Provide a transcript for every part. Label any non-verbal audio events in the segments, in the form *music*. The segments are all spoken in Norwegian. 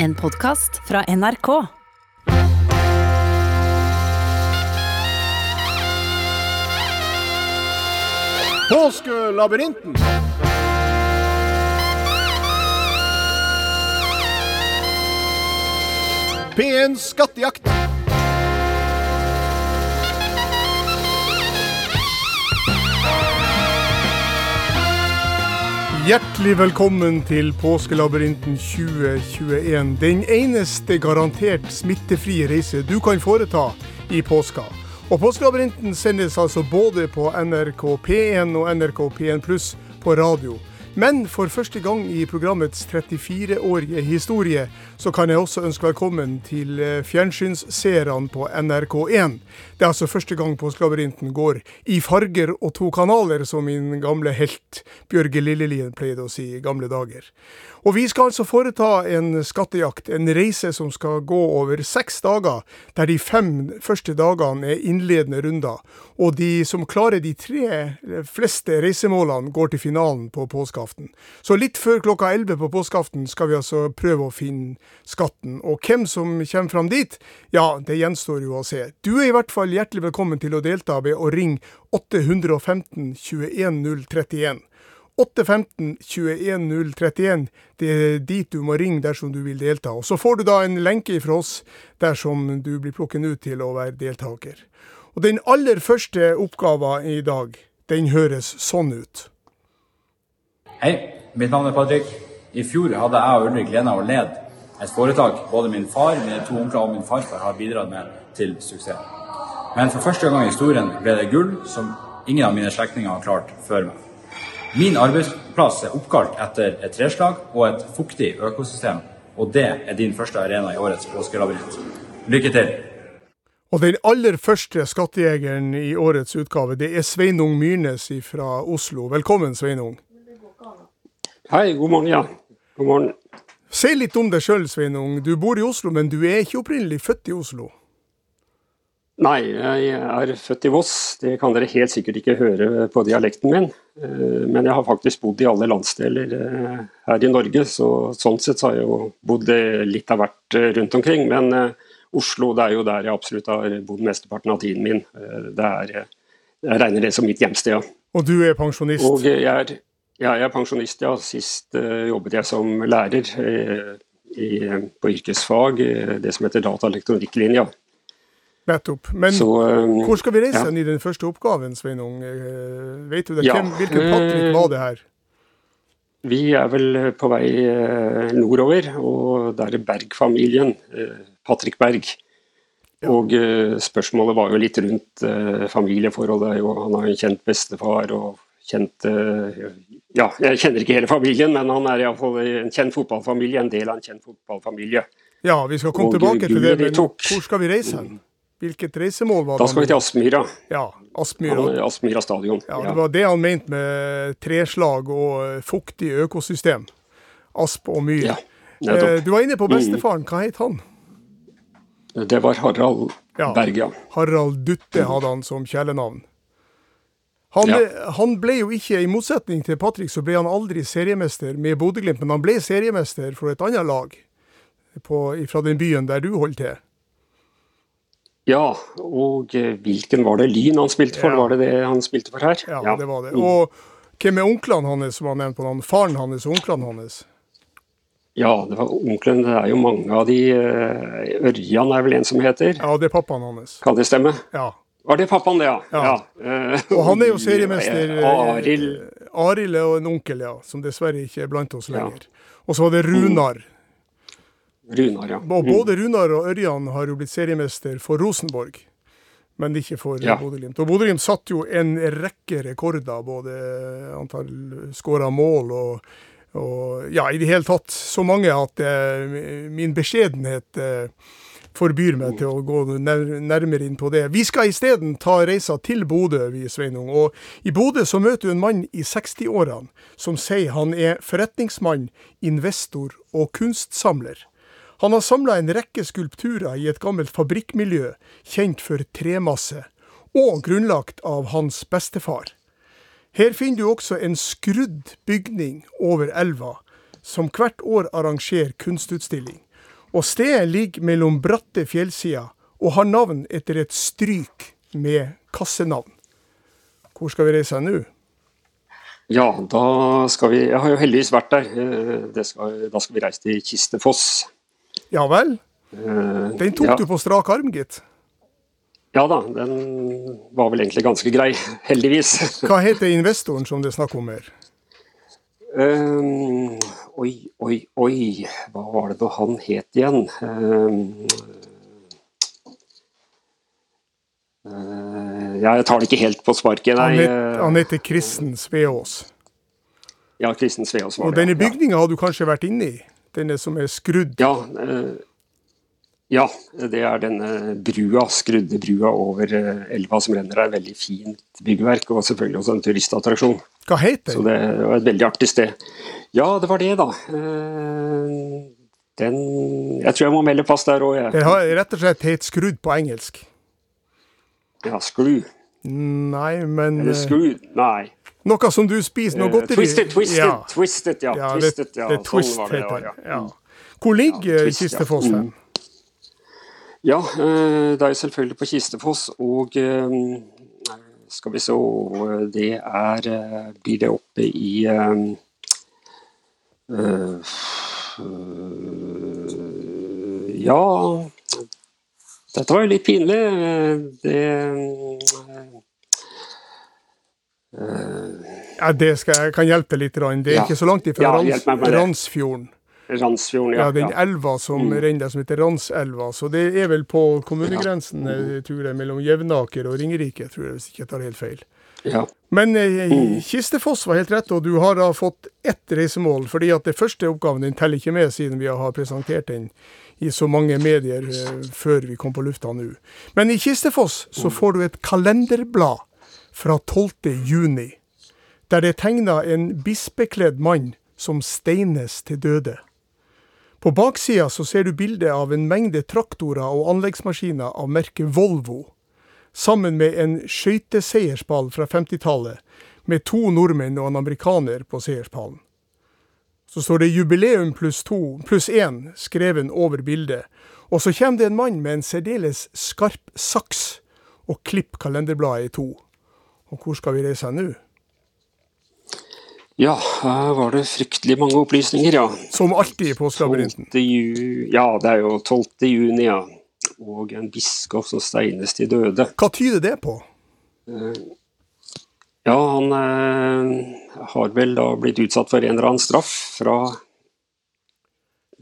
En podkast fra NRK. Påskelabyrinten. P1 Skattejakt. Hjertelig velkommen til Påskelabyrinten 2021. Den eneste garantert smittefrie reise du kan foreta i påska. Og Påskelabyrinten sendes altså både på NRK P1 og NRK P1 Pluss på radio. Men for første gang i programmets 34-årige historie, så kan jeg også ønske velkommen til eh, fjernsynsseerne på NRK1. Det er altså første gang Påskelabyrinten går i farger og to kanaler, som min gamle helt Bjørge Lillelien pleide å si i gamle dager. Og vi skal altså foreta en skattejakt, en reise som skal gå over seks dager, der de fem første dagene er innledende runder. Og de som klarer de tre fleste reisemålene, går til finalen på påskeaften. Så litt før klokka elleve på påskeaften skal vi altså prøve å finne skatten. Og hvem som kommer fram dit, ja, det gjenstår jo å se. Du er i hvert fall hjertelig velkommen til å delta ved å ringe 815 21 031. 815 21 031. Det er dit du må ringe dersom du vil delta. Og Så får du da en lenke fra oss dersom du blir plukket ut til å være deltaker. Og Den aller første oppgaven i dag, den høres sånn ut. Hei, mitt navn er Patrick. I fjor hadde jeg og Ulrik gleden av å lede et foretak både min far, mine to onkler og min farfar har bidratt med til suksess. Men for første gang i historien ble det gull som ingen av mine slektninger har klart før meg. Min arbeidsplass er oppkalt etter et treslag og et fuktig økosystem, og det er din første arena i årets påskelabyrint. Lykke til! Og den aller første skattejegeren i årets utgave, det er Sveinung Myrnes fra Oslo. Velkommen, Sveinung. Hei, god morgen, ja. God morgen. Si litt om deg sjøl, Sveinung. Du bor i Oslo, men du er ikke opprinnelig født i Oslo? Nei, jeg er født i Voss. Det kan dere helt sikkert ikke høre på dialekten min. Eh, men jeg har faktisk bodd i alle landsdeler eh, her i Norge, så sånn sett har jeg jo bodd litt av hvert eh, rundt omkring. Men Oslo det er jo der jeg absolutt har bodd mesteparten av tiden min. Det er, jeg regner det som mitt hjemsted, ja. Og du er pensjonist? Og jeg er, ja, jeg er pensjonist, ja. Sist jobbet jeg som lærer i, på yrkesfag, det som heter dataelektronikklinja. Nettopp. Men så, hvor skal vi reise ja. i den første oppgaven, Sveinung? Uh, vet du det? Ja. Hvem, hvilken Patrick var det her? Vi er vel på vei uh, nordover, og det er Berg-familien. Patrick Berg. Og spørsmålet var jo litt rundt familieforholdet. Jo, han har en kjent bestefar og kjent Ja, jeg kjenner ikke hele familien, men han er iallfall en kjent fotballfamilie. En del av en kjent fotballfamilie. Ja, vi skal komme Og tilbake til det, men hvor skal vi reise hen? Hvilket reisemål var det? Da skal vi til Aspmyra. Ja, Aspmyra. Aspmyra stadion. Ja, det var det han mente med treslag og fuktig økosystem. Asp og myr. Ja, eh, du var inne på bestefaren. Hva het han? Det var Harald Ja. Berg, ja. Harald Dutte hadde han som kjælenavn. Han, Ja. han ble jo ikke, i motsetning til Patrick, så ble han aldri seriemester med Bodø-Glimt, men han ble seriemester for et annet lag på, fra den byen der du holder til. Ja, og eh, hvilken var det Lyn han spilte for? Ja. Var det det han spilte for her? Ja, det var det. Mm. Og hvem er onklene hans, som han nevnte på navn? Faren hans og onklene hans? Ja, det var onkelen. Det er jo mange av de eh, Ørjan er vel en som heter. Ja, det er pappaen hans. Kan det stemme? Ja. Var det pappaen, det, ja? Ja. Eh, *laughs* Og han er jo seriemester. *laughs* eh, Arild. Arild er en onkel, ja, som dessverre ikke er blant oss Ja. lenger. Og så var det Runar. Runar, ja. Og både Runar og Ørjan har jo blitt seriemester for Rosenborg, men ikke for Ja. Bodø-Glimt. Og Bodø-Glimt satt jo en rekke rekorder, både antall skåra mål og, og ja, i det hele tatt så mange at eh, min beskjedenhet eh, forbyr meg til å gå nær, nærmere inn på det. Vi skal isteden ta reisa til Bodø, vi Sveinung. Og i Bodø så møter du en mann i 60-årene som sier han er forretningsmann, investor og kunstsamler. Han har samla en rekke skulpturer i et gammelt fabrikkmiljø, kjent for tremasse, og grunnlagt av hans bestefar. Her finner du også en skrudd bygning over elva, som hvert år arrangerer kunstutstilling. Og stedet ligger mellom bratte fjellsider og har navn etter et stryk med kassenavn. Hvor skal vi reise nå? Ja, da skal vi Jeg har jo heldigvis vært der. Eh, skal, da skal vi reise til Kistefoss. Ja vel? Eh, Den tok ja. du på strak arm, gitt. Ja da, den var vel egentlig ganske grei. Heldigvis. Hva heter investoren som det er snakk om her? Um, oi, oi, oi. Hva var det da han het igjen? Um, uh, jeg tar det ikke helt på sparket. Han, Nei, het, uh, han heter Kristen Sveås. ja, Kristen Sveås var det. Og denne denne ja. bygninga har du kanskje vært inne i? Denne som er skrudd? Ja, eh, ja, det er denne brua, skrudde brua over eh, elva som renner. der. er veldig fint byggverk, og selvfølgelig også en turistattraksjon. Hva heter Så det var et veldig artig sted. Ja, det var det, da. Eh, Den Jeg tror jeg må melde pass der òg, jeg. Den har rett og slett het skrudd på engelsk. Ja, skru. Nei, men Eller skru. Nei. noe som du spiser, noe Eh, i. Twisted, twisted, Ja, twisted, ja. ja, twisted, ja. det Sånn twist var det det var, det. ja. Ja. Hvor ligger Ja, eh, twist, ja. Ja, eh, det er jo selvfølgelig på Kistefoss, og eh, skal vi se Det er eh, Blir det oppe i Ja Dette var jo litt pinlig. Det Ja, det skal, jeg kan hjelpe litt. Det er Ja. ikke så langt ifra Ja, Rans, Randsfjorden, Ja, ja. den ja. Mm. elva som renner der, som heter Ranselva. Så det er vel på kommunegrensen, jeg tror jeg, mellom Jevnaker og Ringerike, tror jeg, hvis ikke jeg tar helt feil. ja. Men eh, Mm. Kistefoss var helt rett, og du har da fått ett reisemål. fordi at det første oppgaven din teller ikke med, siden vi har presentert den i så mange medier eh, før vi kom på lufta nå. Men i Kistefoss så får du et kalenderblad fra 12. juni, der det er tegna en bispekledd mann som steines til døde. På baksida så ser du bilde av en mengde traktorer og anleggsmaskiner av merket Volvo sammen med en skøyteseiersball fra 50-tallet, med to nordmenn og en amerikaner på seierspallen. Så står det 'jubileum pluss to, pluss én' skreven over bildet, og så kommer det en mann med en særdeles skarp saks og klipper kalenderbladet i to. Og hvor skal vi reise nå? Ja, her var det fryktelig mange opplysninger, ja. Som alltid i påskelabyrinten. 12. Ju ja, det er jo 12. juni, ja. Og en biskop som steines til døde. Hva tyder det på? Ja, han eh, har vel da blitt utsatt for en eller annen straff fra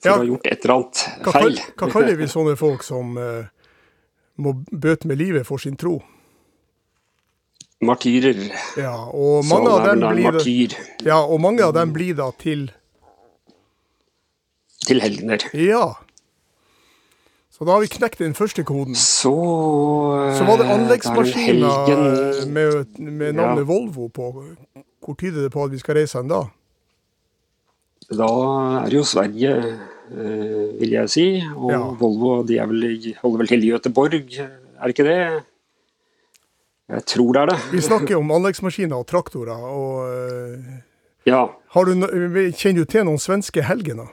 For Ja. å ha gjort et eller annet feil. Hva, hva kaller vi sånne folk som eh, må bøte med livet for sin tro? Martyrer. Ja, og mange av er dem blir martyr ja, og mange av dem blir da til til helgener. Ja. Så da har vi knekt den første koden. Så Så var det eh, anleggsmaskiner er helgen med, med navnet Ja. Volvo på. Hvor tyder det på at vi skal reise hen da? Da er det jo Sverige, eh, vil jeg si. Og Ja. Volvo de vel, holder vel til i Göteborg, er det ikke det? Jeg tror det er det. Vi snakker om anleggsmaskiner og traktorer. og eh, Ja. har du, Kjenner du til noen svenske helgener?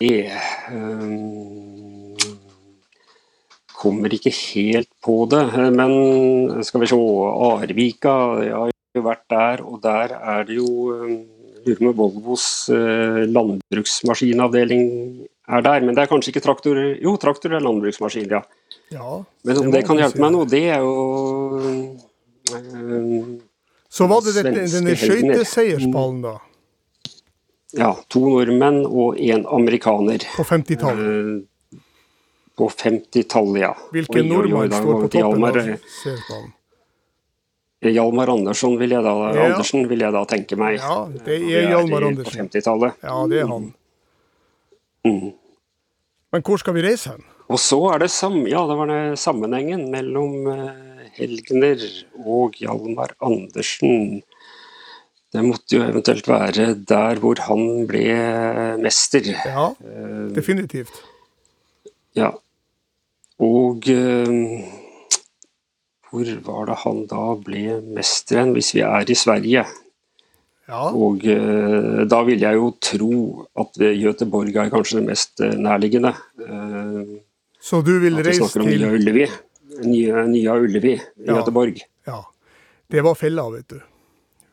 Det um, kommer ikke helt på det. Men skal vi se Arvika, jeg har jo vært der, og der er det jo Lurer om Volvos eh, landbruksmaskinavdeling er der. Men det er kanskje ikke traktor Jo, traktor er landbruksmaskin, ja. Ja. Men om det, det kan hjelpe meg noe, det er jo øh, Så var det dette, denne skøyteseierspallen da, Ja, to nordmenn og én amerikaner. på 50-tallet. Eh, På 50-tallet, ja. Hvilken nordmann står på toppen av eh, seierspallen? Hjalmar Andersson vil jeg da, Ja. Andersen vil jeg da tenke meg. Ja, det Det er Hjalmar Andersen. På 50-tallet. Ja, det er han. Mm. Men hvor skal vi reise hen? Og så er det ja, det var det sammenhengen mellom Helgner Helgener og Hjalmar Andersen. Det måtte jo eventuelt være der hvor han ble mester. Ja, Eh, definitivt. Ja. Og eh, hvor var det han da ble mester hen, hvis vi er i Sverige? Ja. Og eh, da vil jeg jo tro at Göteborg er kanskje det mest eh, nærliggende. Eh, Så du vil at vi reise til Nya Ullevi. Nye, Nya Ullevi i Ja. Göteborg. Ja. Det var fella, vet du.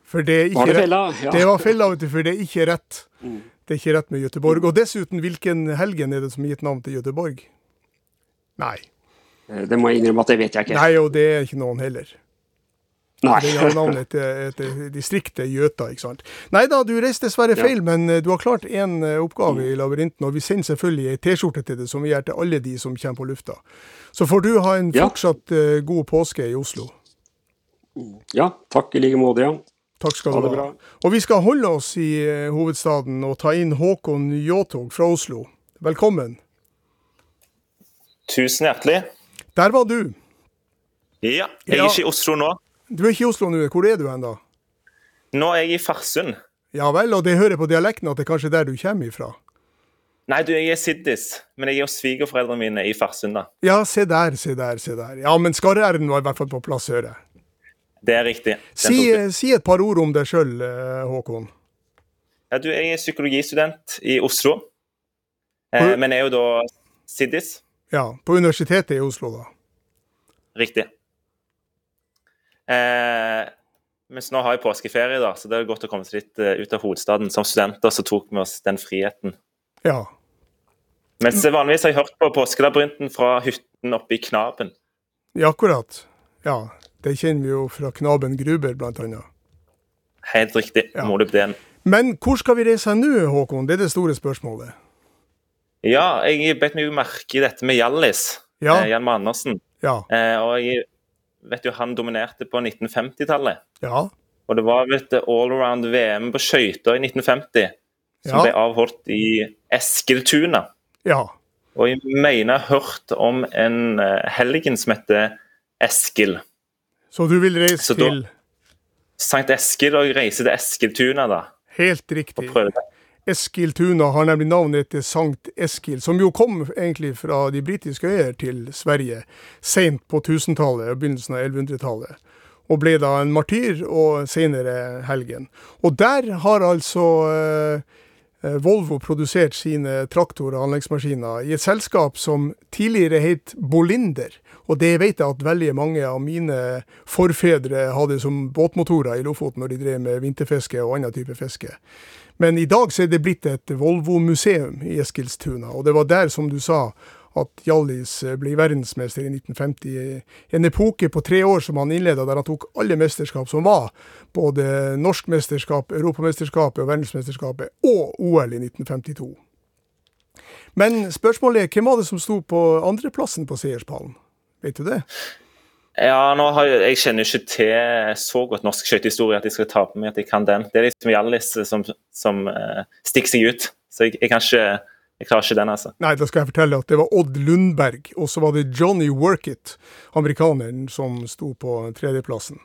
For det er ikke Var det fella? Ja. Det var fella, vet du, for det er ikke rett. Mm. Det er ikke rett med Göteborg. Og dessuten, hvilken helgen er det som er gitt navn til Göteborg? Nei. Eh, Det må jeg innrømme at det vet jeg ikke. Nei, og det er ikke noen heller. Nei. Det er navnet etter, et, distriktet Gjøta, ikke sant. Nei da, du reiste dessverre feil, men eh, du har klart én oppgave i labyrinten, og vi sender selvfølgelig ei T-skjorte til deg, som vi gjør til alle de som kommer på lufta. Så får du ha en Ja. fortsatt eh, god påske i Oslo. Ja, takk i like måte, ja. Takk skal Ha du ha. Og vi skal holde oss i eh, hovedstaden og ta inn Håkon Jåtog fra Oslo. Velkommen. Tusen hjertelig. Der var du. Ja, jeg Ja. er ikke i Oslo nå. Du er ikke i Oslo nå. Hvor er du hen, da? Nå er jeg i Farsund. Ja vel, og det hører på dialekten at det er kanskje der du kommer ifra? Nei, du, jeg er Siddis, men jeg er hos svigerforeldrene mine i Farsund. da. Ja, se der, se der, se der. Ja, men skarre-r-en var i hvert fall på plass, hører jeg. Det er riktig. Si, si et par ord om deg sjøl, Håkon. Ja, du, jeg er psykologistudent i Oslo, eh, men er jo da Siddis. Ja, på Universitetet i Oslo, da. Riktig. Eh, mens nå har jeg påskeferie, da, så det er godt å komme seg litt uh, ut av hovedstaden. Som studenter så tok vi oss den friheten. Ja. Mens vanligvis har jeg hørt på påskelabyrinten fra hytten oppe i Knaben. ja, akkurat. Ja, det kjenner vi jo fra Knaben Gruber, blant annet. Helt riktig. Ja. Molybden. Men hvor skal vi reise nå, Håkon? Det er det store spørsmålet. Ja, jeg bet meg merke i dette med Hjallis. Ja. Eh, Hjalmar Andersen. Ja. Eh, og jeg vet jo han dominerte på 1950-tallet. Ja. Og det var et allround VM på skøyter i 1950 som Ja. ble avholdt i Eskiltuna. Ja. Og jeg mener jeg har hørt om en eh, helgen som heter Eskil. Så du vil reise da- til Sankt Eskil, og jeg reiser til Eskiltuna, da. Helt riktig. Og prøve prøver. Eskiltuna har nemlig navnet etter Sankt Eskil, som jo kom egentlig fra de britiske øyer til Sverige sent på 1000-tallet og begynnelsen av 1100-tallet. Og ble da en martyr, og senere helgen. Og der har altså eh, Volvo produsert sine traktorer og anleggsmaskiner i et selskap som tidligere het Bolinder. Og det vet jeg at veldig mange av mine forfedre hadde som båtmotorer i Lofoten når de drev med vinterfiske og annen type fiske. Men i dag så er det blitt et Volvo-museum i Eskilstuna, og det var der, som du sa, at Hjallis eh, ble verdensmester i 1950. En epoke på tre år som han innleda, der han tok alle mesterskap som var. Både norsk mesterskap, europamesterskapet og verdensmesterskapet, og OL i 1952. Men spørsmålet er, hvem var det som sto på andreplassen på seierspallen? Vet du det? Ja, nå har jeg, jeg kjenner ikke til så godt norsk skøytehistorie at jeg skal ta på meg at jeg kan den. Det er liksom Hjallis som, som uh, stikker seg ut. Så jeg, jeg ikke Jeg klarer ikke den, altså. Nei, da skal jeg fortelle at det var Odd Lundberg, og så var det Johnny Workit, amerikaneren, som sto på tredjeplassen.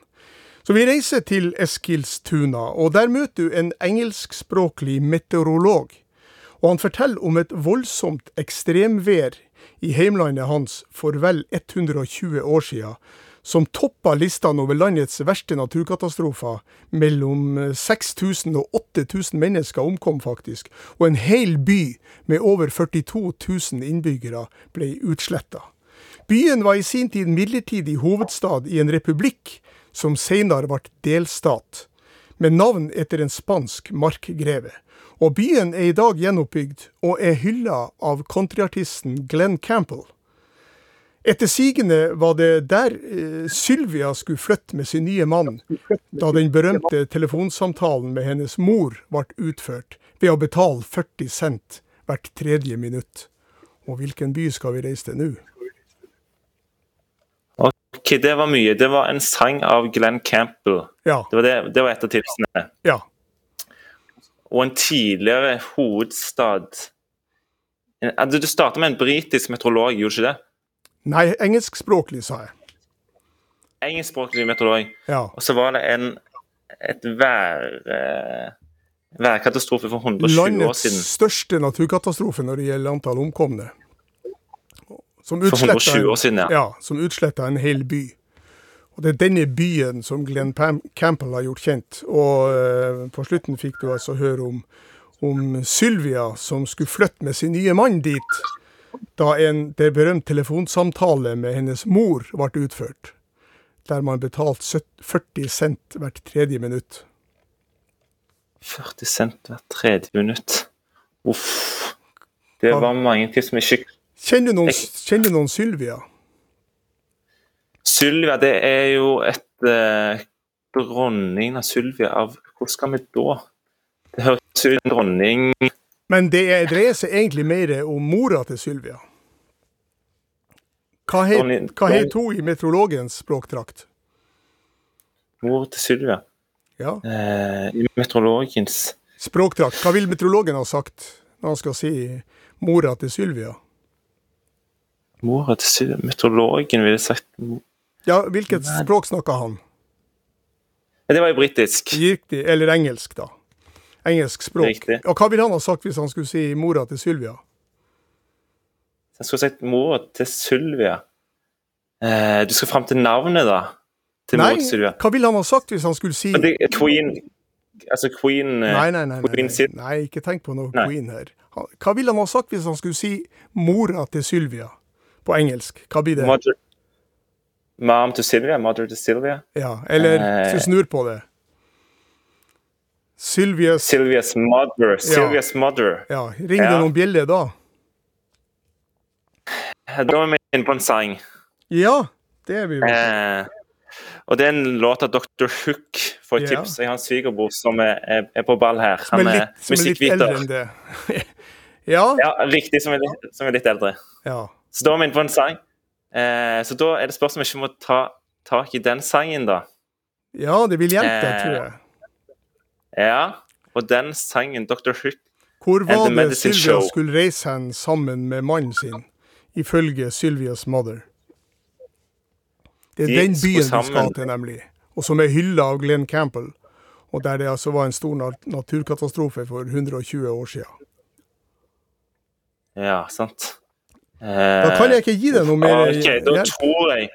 Så vi reiser til Eskilstuna, og der møter du en engelskspråklig meteorolog. Og han forteller om et voldsomt ekstremvær i heimlandet hans for vel 120 år siden, som toppa listene over landets verste naturkatastrofer. Mellom 6000 og 8000 mennesker omkom faktisk, og en hel by med over 42 000 innbyggere ble utsletta. Byen var i sin tid midlertidig hovedstad i en republikk som senere ble delstat, med navn etter en spansk markgreve. Og byen er i dag gjenoppbygd, og er hylla av countryartisten Glenn Campbell. Etter sigende var det der eh, Sylvia skulle flytte med sin nye mann, da den berømte telefonsamtalen med hennes mor ble utført ved å betale 40 cent hvert tredje minutt. Og hvilken by skal vi reise til nå? Ok, Det var mye. Det var en sang av Glenn Campbell. Ja, Det var, det, det var et av tipsene. ja. Og en tidligere hovedstad En- altså, Du starta med en britisk meteorolog, gjorde du ikke det? Nei, engelskspråklig, sa jeg. Engelskspråklig meteorolog. Ja. Og så var det en et vær, eh, værkatastrofe for 120 år siden. Landets største naturkatastrofe når det gjelder antall omkomne. Som utsletta 120 år siden, ja. ja, som utsletta en hel by. Og Det er denne byen som Glenn Pam Campbell har gjort kjent. Og eh, på slutten fikk du altså høre om, om Sylvia som skulle flytte med sin nye mann dit. Da en det berømt telefonsamtale med hennes mor ble utført. Der man betalte 40 cent hvert tredje minutt. 40 cent hvert tredje minutt. Uff. Det var mange ting som ikke Kjenner du noen, kjenner noen Sylvia? Sylvia, det er jo et eh, dronning av Sylvia av Hvor skal vi da? Det høres ut som dronning Men det er- dreier seg egentlig mer om mora til Sylvia. Hva het, hva het hun i meteorologens språkdrakt? Mor til Sylvia. Ja. Eh, I meteorologens Språkdrakt. Hva vil meteorologen ha sagt når han skal si mora til Sylvia? Mora til Sylvia Meteorologen ville sagt Ja, hvilket språk snakka han? Det var jo britisk. Riktig, eller engelsk, da. Engelsk språk. Riktig. Og hva ville han ha sagt hvis han skulle si mora til Sylvia? Jeg skulle sagt mora til Sylvia. Eh, du skal fram til navnet, da? Til Nei, mor til Sylvia. hva ville han ha sagt hvis han skulle si det, Queen Altså Queen eh, Nei, nei, nei, nei, Queen nei, nei, ikke tenk på noe Nei. queen her. Hva ville han ha sagt hvis han skulle si mora til Sylvia på engelsk? Hva blir det? Mother, Mom to Sylvia. Mother to Sylvia. Ja, eller Eh. hvis du snur på det. Sylvias Sylvias mother. Sylvias mother. Ja, ringer det noen bjeller da? Da er vi inne på en sang. Ja, det er vi. Eh, og det er en låt av Dr. Hook, for et Ja. tips. Jeg har en svigerbror som er, er, er på ball her. Som Han er, som er litt eldre musikkviter. enn det. *laughs* ja, Ja, riktig, som er, som er litt eldre. ja. Så da er vi inne på en sang. Eh, så da er det spørsmål om vi ikke må ta tak i den sangen, da. Ja, det vil hjelpe, Eh. tror jeg. Ja, og den sangen, Dr. Hook Hvor var det Sylvia Show. skulle reise hen sammen med mannen sin, ifølge Sylvias mother? Det er De den byen du skal til, nemlig. Og som er hylla av Glenn Campbell. Og der det altså var en stor naturkatastrofe for 120 år siden. Ja, sant. Eh, Da kan jeg ikke gi deg noe mer da hjelp. tror jeg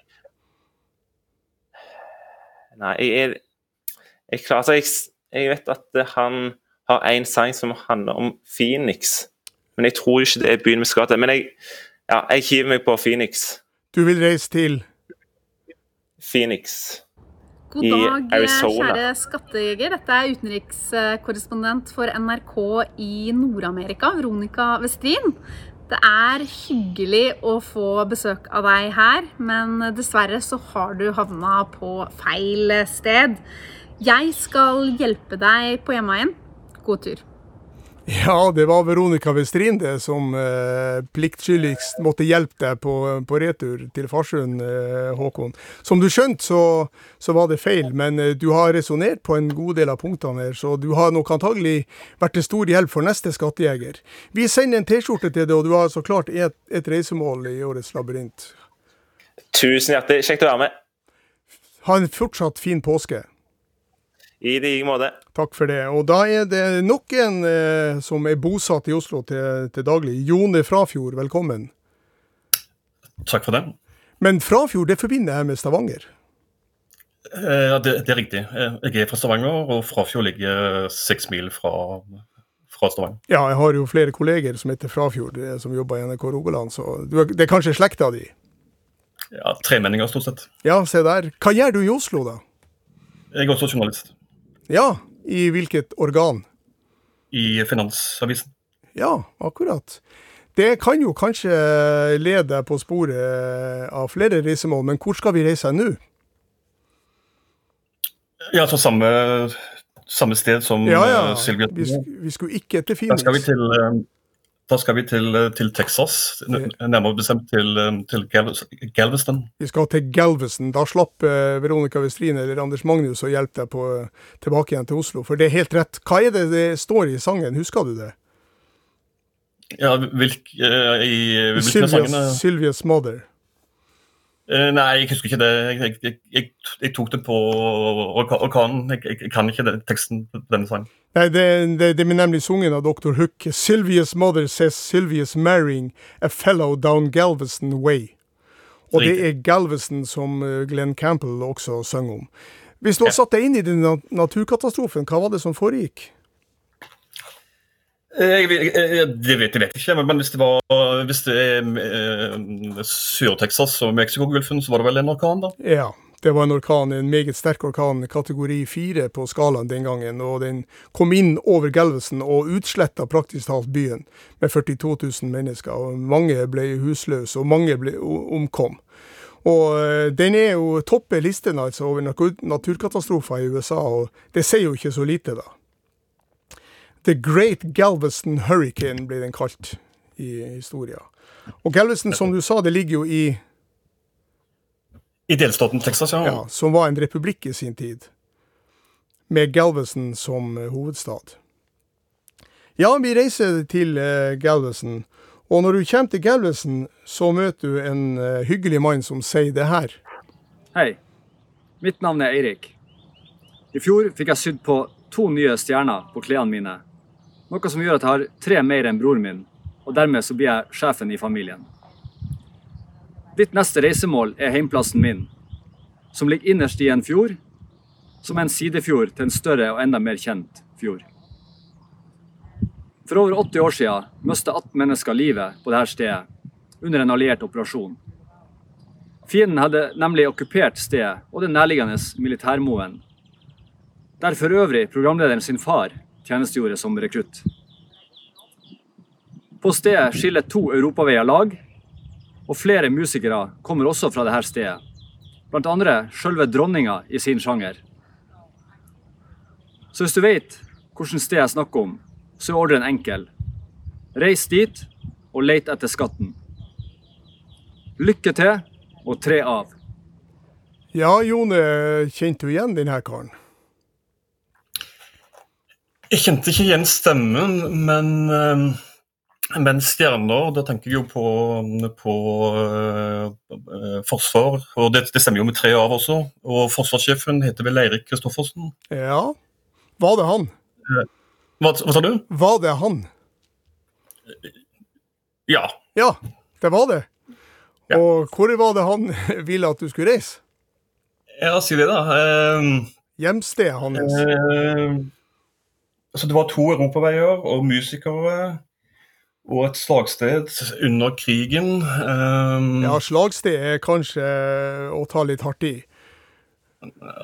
Nei, jeg er jeg, klarer, altså, jeg, jeg vet at han har en sang som handler om Phoenix. Men jeg tror ikke det er byen vi skal til. Men jeg, ja, jeg hiver meg på Phoenix. Du vil reise til Phoenix. God dag, kjære skattejeger. Dette er utenrikskorrespondent for NRK i Nord-Amerika, Veronica Westrin. Det er hyggelig å få besøk av deg her, men dessverre så har du havna på feil sted. Jeg skal hjelpe deg på hjemveien. God tur. Ja, det var Veronica Westrin det som eh, pliktskyldigst måtte hjelpe deg på, på retur til Farsund, eh, Håkon. Som du skjønte, så, så var det feil, men eh, du har resonnert på en god del av punktene her, så du har nok antagelig vært til stor hjelp for neste skattejeger. Vi sender en T-skjorte til deg, og du har så klart et, et reisemål i årets labyrint. Tusen hjertelig. Kjekt å være med. Ha en fortsatt fin påske. I like måte. Takk for det. Og da er det nok en eh, som er bosatt i Oslo til, til daglig. Jone Frafjord, velkommen. Takk for det. Men Frafjord, det forbinder jeg med Stavanger. Eh, Ja, det, det er riktig. Eh, Jeg er fra Stavanger, og Frafjord ligger seks mil fra, fra Stavanger. Ja, jeg har jo flere kolleger som heter Frafjord, eh, som jobber i NRK Rogaland, så du det er kanskje slekta di? Ja, Tremenninger, stort sett. Ja, se der. Hva gjør du i Oslo, da? Jeg er også journalist Ja, i hvilket organ? i Finansavisen. Ja, akkurat. Det kan jo kanskje lede deg på sporet av flere reisemål, men hvor skal vi reise nå? Ja, altså samme, samme sted som Ja, ja, eh, vi, vi skulle ikke til Da skal vi til, eh, da skal vi til, eh, til Texas, nærmere bestemt til, eh, til Galveston. Vi skal til Galveston. Da slapp eh, Veronica Westrin eller Anders Magnus å hjelpe deg på, tilbake igjen til Oslo, for det er helt rett. Hva er det det står i sangen, husker du det? Ja, hvilk, i hvilken Sylvias, Sylvias Mother. Eh, Nei, jeg husker ikke det. Jeg, jeg, jeg, jeg tok det på orka- orkanen. Jeg, kan ikke det, teksten på denne sangen. Nei, det, det, det er nemlig sungen av Dr. Hook. Sylvia's mother says Sylvia's marrying a fellow down Galveston way. Og det er Galveston som eh, Glenn Campbell også synger om. Hvis du har satt deg inn i den naturkatastrofen, hva var det som foregikk? Eh, Jeg, jeg, jeg, det vet jeg ikke, men, hvis det var hvis det er eh, Sør-Texas og Mexicogolfen, så var det vel en orkan, da? Ja, det var en orkan, en meget sterk orkan, kategori fire på skalaen den gangen. Og den kom inn over Galveston og utsletta praktisk talt byen med 42 000 mennesker. og Mange ble husløse, og mange ble omkom. Og eh, den er jo topper listen altså over naturkatastrofer i USA, og det sier jo ikke så lite, da. The Great Galveston Hurricane ble den kalt i historia. Og Galveston, som du sa, det ligger jo i I delstaten Texas, ja. ja, som var en republikk i sin tid, med Galveston som eh, hovedstad. Ja, vi reiser til eh, Galveston, og når du kommer til Galveston, så møter du en eh, hyggelig mann som sier det her. Hei, mitt navn er Eirik. I fjor fikk jeg sydd på to nye stjerner på klærne mine. Noe som gjør at jeg har tre mer enn broren min, og dermed så blir jeg sjefen i familien. Ditt neste reisemål er heimplassen min, som ligger innerst i en fjord, som er en sidefjord til en større og enda mer kjent fjord. For over 80 år siden mistet 18 mennesker livet på dette stedet under en alliert operasjon. Fienden hadde nemlig okkupert stedet og den nærliggende militærmoen, der for øvrig programlederen sin far tjenestegjorde som rekrutt. På stedet skiller to europaveier lag, og flere musikere kommer også fra dette stedet, blant andre sjølve dronninga i sin sjanger. Så hvis du vet hvilket sted jeg snakker om, så er ordren enkel. Reis dit og let etter skatten. Lykke til og tre av. Ja, Jone, kjente du igjen denne karen? Jeg kjente ikke igjen stemmen, men, eh, men stjerner, da tenker jeg jo på, på eh, eh, forsvar. Og det, det stemmer jo med tre av også. Og forsvarssjefen heter vel Eirik Kristoffersen. Ja. Var det han? Hva, hva sa du? Var det han? Ja. Ja, det var det. Ja. Og hvor var det han *laughs* ville at du skulle reise? Ja, si det, da. Eh, Hjemstedet hans? eh, altså det var to europaveier og musikere. Og et slagsted under krigen. Um, Ja, slagsted er kanskje å ta litt hardt i.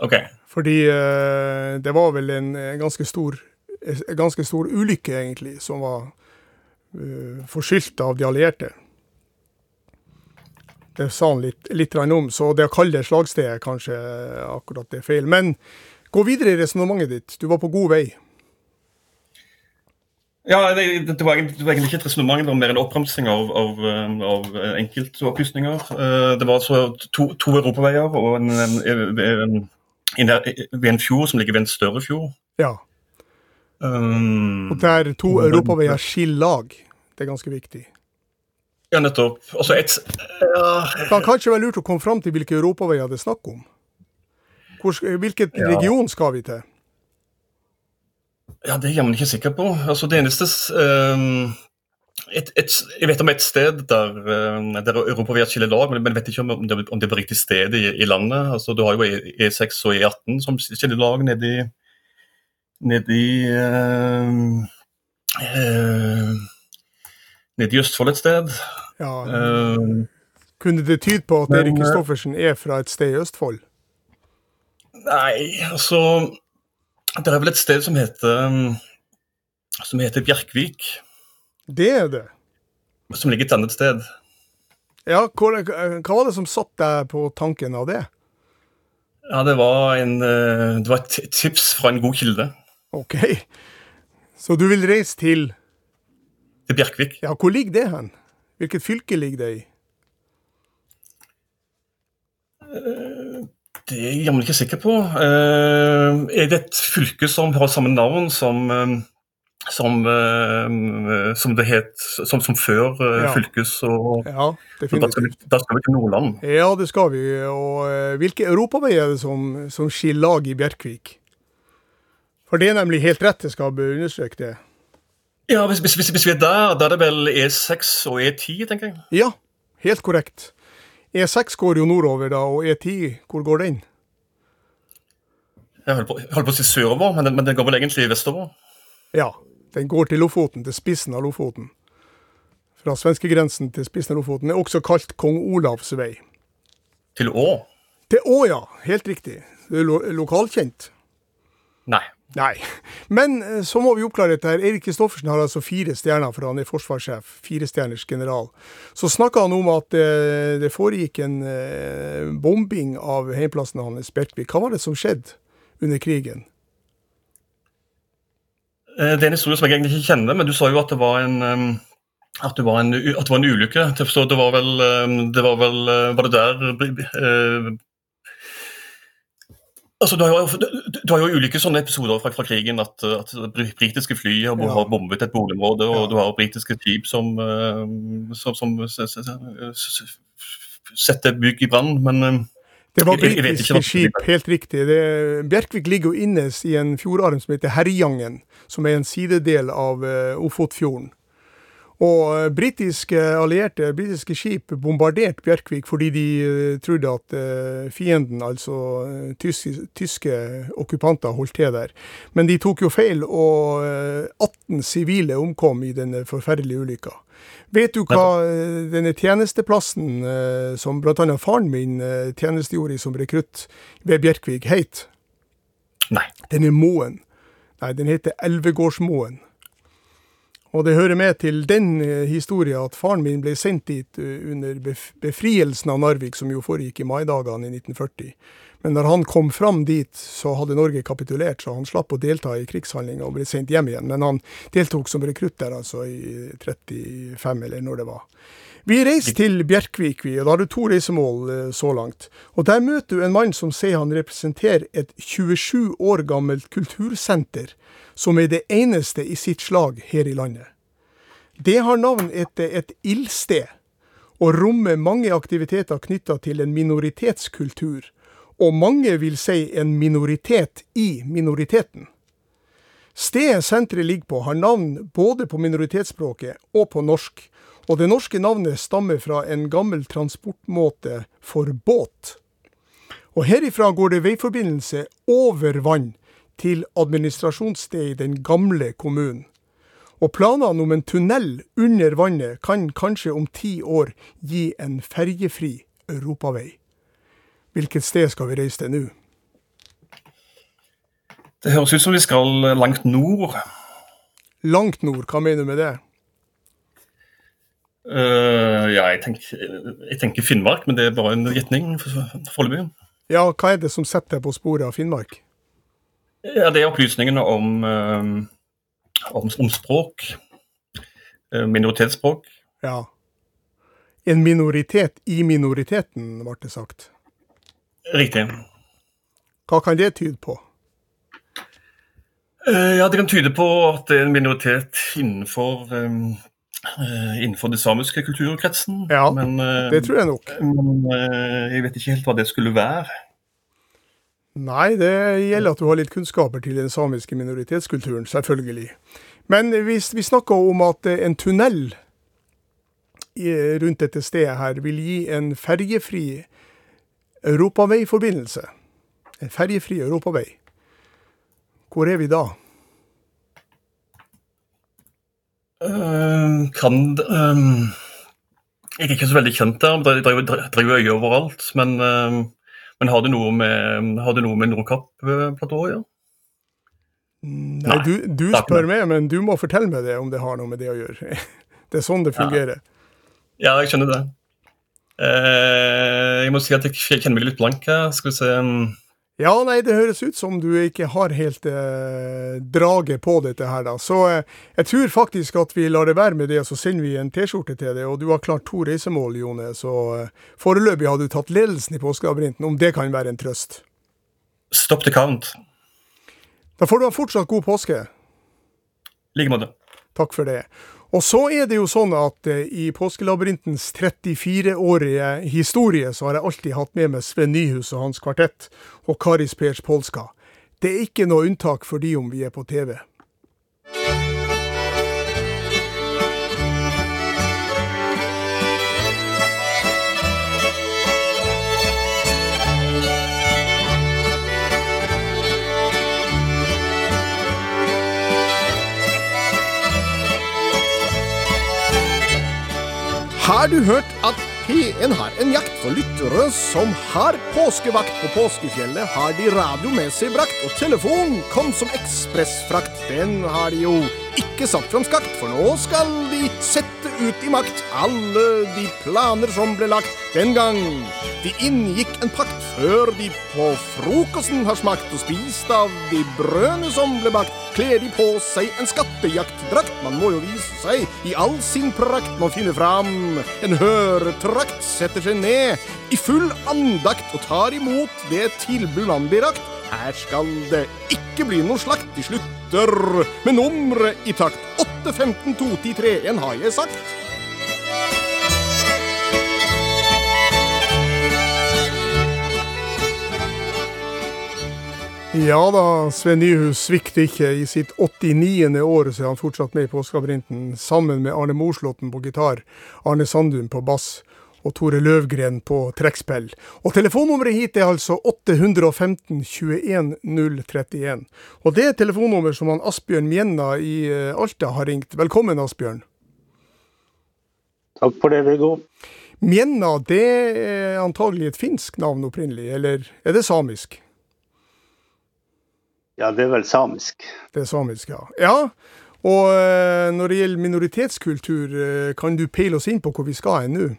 OK. Fordi uh, det var vel en, eh, ganske stor en ganske stor ulykke, egentlig, som var uh, forskyldt av de allierte. Det sa han litt, litt om, så det å kalle det slagsted er kanskje akkurat det feil. Men gå videre i resonnementet ditt. Du var på god vei. Ja, det, det, var egentlig, det var egentlig ikke et resonnement, det var mer en oppramsing av, av, eh, av enkeltopplysninger. Eh, Det var altså to, to europaveier og en, en, en, en, fjord som ligger ved en større fjord. Ja. Um, Og der to europaveier skiller lag. Det er ganske viktig. ja, nettopp. Altså et, ja, Det kan kanskje være lurt å komme fram til hvilke europaveier det er snakk om. Hvor, hvilket hvilken region skal vi til? Ja, det er jeg jammen ikke sikker på. Altså Det eneste um, et, et, Jeg vet om et sted der, um, der europaveier skiller lag, men jeg vet ikke om det, om det er på riktig sted i, i landet. Altså Du har jo E- E6 og E18 som skiller lag nede i Nede um, uh, Nede i Østfold et sted. Ja, Um, kunne det tyde på at men, Erik eh, Kristoffersen er fra et sted i Østfold? Nei, altså Det er vel et sted som heter um, Som heter Bjerkvik. Det er det. Som ligger et annet sted. Ja, hvor, hva var det som satt deg på tanken av det? Ja, det var, en, eh, det var et tips fra en god kilde OK. Så du vil reise til til Bjerkvik. Ja, hvor ligger det hen? Hvilket fylke ligger det i? Det er jeg jammen ikke sikker på. Eh, er det et fylke som har samme navn som eh, som, eh, som det het som, som før Ja. fylkes og Ja, Da skal, vi, da skal vi til Nordland. Ja, det skal vi. Og hvilke europaveier er det som, som skiller lag i Bjerkvik? For det er nemlig helt rett, jeg skal understreke det. Ja, hvis, hvis, hvis, hvis vi er der, da er det vel E6 og E10, tenker jeg. Ja, helt korrekt. E6 går jo nordover, da, og E10, hvor går den? Jeg holdt på, jeg holdt på å si sørover, men den, men den går vel egentlig vestover? Ja, den går til Lofoten, til spissen av Lofoten. Fra svenskegrensen til spissen av Lofoten. Er også kalt Kong Olavs vei. Til Å? Til Å, ja. Helt riktig. Det lo lokalkjent. Nei. Nei. Men eh, så må vi oppklare dette. her. Eirik Kristoffersen har altså fire stjerner, for han er forsvarssjef. Firestjerners general. Så snakka han om at det, det foregikk en eh, bombing av heimplassen hans, Bjerkvik. Hva var det som skjedde under krigen? Eh, Det er en historie som jeg egentlig ikke kjenner, men du sa jo at det var en um, at det var en, at det var en ulykke. Det var vel Det var vel Var det der Altså, du, har jo, du, har jo ulike sånne episoder fra, fra krigen at, at britiske fly har, Ja. har bombet et boligområde, og Ja. du har britiske skip som, uh, som, som setter bygg i brann. Men um, Det var britiske skip, helt riktig. Det, Bjerkvik ligger jo innes i en fjordarm som heter Herjangen, som er en sidedel av eh, Ofotfjorden. Og eh, britiske allierte, britiske skip bombarderte Bjerkvik fordi de eh, trodde at eh, fienden, altså tyske, tyske okkupanter, holdt til der. Men de tok jo feil, og eh, 18 sivile omkom i denne forferdelige ulykka. Vet du hva denne tjenesteplassen som bl.a. faren min tjenestegjorde i som rekrutt ved Bjerkvik, het? nei. Den er Moen. Nei, den heter Elvegårdsmoen. Og det hører med til den eh, historien at faren min ble sendt dit eh, under befrielsen av Narvik, som jo foregikk i maidagene i 1940. Men når han kom fram dit, så hadde Norge kapitulert, så han slapp å delta i krigshandlinger og ble sendt hjem igjen. Men han deltok som rekrutt der altså i 35, eller når det var. Vi reiser til Bjerkvik, vi, og da har du to reisemål eh, så langt. Og der møter du en mann som sier han representerer et 27 år gammelt kultursenter, som er det eneste i sitt slag her i landet. Det har navn etter et ildsted, og rommer mange aktiviteter knytta til en minoritetskultur, og mange vil si en minoritet i minoriteten. Stedet senteret ligger på, har navn både på minoritetsspråket og på norsk, og det norske navnet stammer fra en gammel transportmåte for båt. Og herifra går det veiforbindelse over vann til administrasjonsstedet i den gamle kommunen. Og planene om en tunnel under vannet kan kanskje om ti år gi en ferjefri europavei. Hvilket sted skal vi reise til nå? Det høres ut som vi skal langt nord. Langt nord, hva mener du med det? Eh, ja, jeg tenker, jeg tenker Finnmark, men det er bare en gjetning for- foreløpig. Ja, hva er det som setter deg på sporet av Finnmark? Ja, det er opplysningene om, eh, om, om språk. eh, minoritetsspråk. Ja. En minoritet i minoriteten, ble det sagt. Riktig. Hva kan det tyde på? Ja, Det kan tyde på at det er en minoritet innenfor, eh, innenfor den samiske kulturkretsen. Ja, men, eh, Det tror jeg nok. men eh, jeg vet ikke helt hva det skulle være. Nei, det gjelder at du har litt kunnskaper til den samiske minoritetskulturen, selvfølgelig. Men hvis vi snakker om at eh, en tunnel rundt dette stedet her vil gi en ferjefri europaveiforbindelse, en ferjefri europavei, hvor er vi da? Eh, kan eh, Jeg er ikke så veldig kjent der. Det driver, øye overalt. Men, eh, men har det noe med, har noe med Nordkapp-platået å gjøre? Nei, Nei, du, du spør meg, men du må fortelle meg det om det har noe med det å gjøre. *laughs* Det er sånn det fungerer. Ja, jeg skjønner det. Eh, jeg må si at jeg kjenner meg litt blank her. Skal vi se mm, Ja, nei, det høres ut som du ikke har helt eh, draget på dette her, da. Så eh, jeg tror faktisk at vi lar det være med det, og så sender vi en T-skjorte til deg. Og du har klart to reisemål, Jone, så eh, foreløpig har du tatt ledelsen i påskeabrienten, om det kan være en trøst. Stopp the count. Da får du ha fortsatt god påske. I like måte. Takk for det. Og så er det jo sånn at eh, i Påskelabyrintens 34-årige historie så har jeg alltid hatt med meg Sven Nyhus og hans kvartett, og Karis Pers Polska. Det er ikke noe unntak for de om vi er på TV. Har du hørt at P1 har en jakt for lyttere som har påskevakt på påskefjellet, har de radio med seg brakt, og telefon kom som ekspressfrakt. Den har de jo ikke satt fram skakt, for nå skal de sette ut i makt alle de planer som ble lagt den gang. De inngikk en pakt før de på frokosten har smakt og spist av de brødene som ble bakt. Kler de på seg en skattejaktdrakt, man må jo vise seg i all sin prakt. Man finner fram en høretrakt, setter seg ned i full andakt og tar imot det tilbud man blir rakt. Her skal det ikke bli noe slakt. De slutter med nummeret i takt. 8, 15, 2, 10, 3, 1 har jeg sagt. Ja da, Sven Nyhus svikter ikke. I sitt 89. år så er han fortsatt med i Påskelabyrinthen, sammen med Arne Morslåtten på gitar, Arne Sandum på bass og Tore Løvgren på trekkspill. Og telefonnummeret hit er altså 815 21 031. Og det er telefonnummer som han Asbjørn Mjenna i eh, Alta har ringt. Velkommen, Asbjørn. Takk for det, Viggo. Mjenna, det er antagelig et finsk navn opprinnelig, eller er det samisk? Ja, det er vel samisk. Det er samisk, ja. Ja, og eh, når det gjelder minoritetskultur, eh, kan du peile oss inn på hvor vi skal hen nå?